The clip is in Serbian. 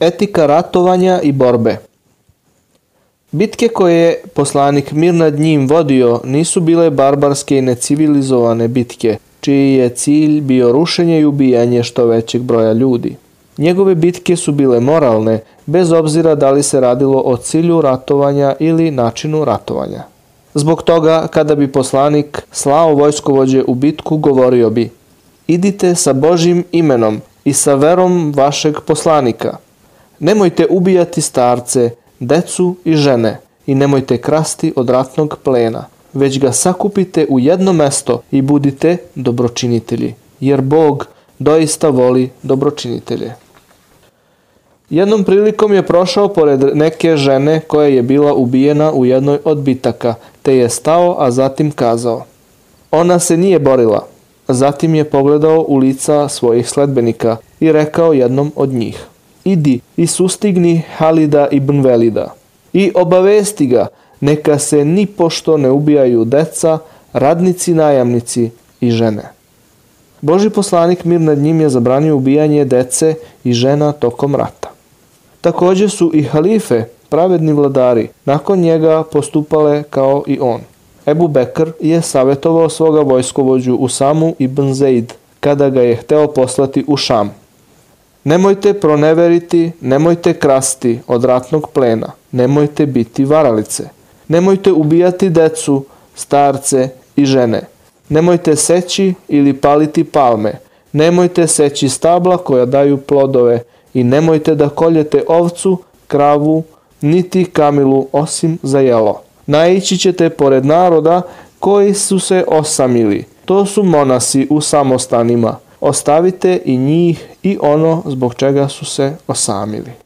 Etika ratovanja i borbe Bitke koje je poslanik mir nad njim vodio nisu bile barbarske i necivilizovane bitke, čiji je cilj bio rušenje i ubijanje što većeg broja ljudi. Njegove bitke su bile moralne, bez obzira da li se radilo o cilju ratovanja ili načinu ratovanja. Zbog toga, kada bi poslanik slao vojskovođe u bitku, govorio bi Idite sa Božim imenom i sa verom vašeg poslanika. Nemojte ubijati starce, decu i žene i nemojte krasti od ratnog plena, već ga sakupite u jedno mesto i budite dobročinitelji, jer Bog doista voli dobročinitelje. Jednom prilikom je prošao pored neke žene koja je bila ubijena u jednoj od bitaka, te je stao, a zatim kazao. Ona se nije borila. Zatim je pogledao u lica svojih sledbenika i rekao jednom od njih. Idi i sustigni Halida ibn Velida i obavesti ga neka se ni pošto ne ubijaju deca, radnici, najamnici i žene. Boži poslanik mir nad njim je zabranio ubijanje dece i žena tokom rata. Takođe su i halife, pravedni vladari, nakon njega postupale kao i on. Ebu Bekr je savjetovao svoga vojskovođu Usamu ibn Zaid kada ga je hteo poslati u Šam. Nemojte proneveriti, nemojte krasti od ratnog plena, nemojte biti varalice, nemojte ubijati decu, starce i žene, nemojte seći ili paliti palme, nemojte seći stabla koja daju plodove i nemojte da koljete ovcu, kravu, niti kamilu osim za jelo. Naići ćete pored naroda koji su se osamili. To su monasi u samostanima. Ostavite i njih i ono zbog čega su se osamili.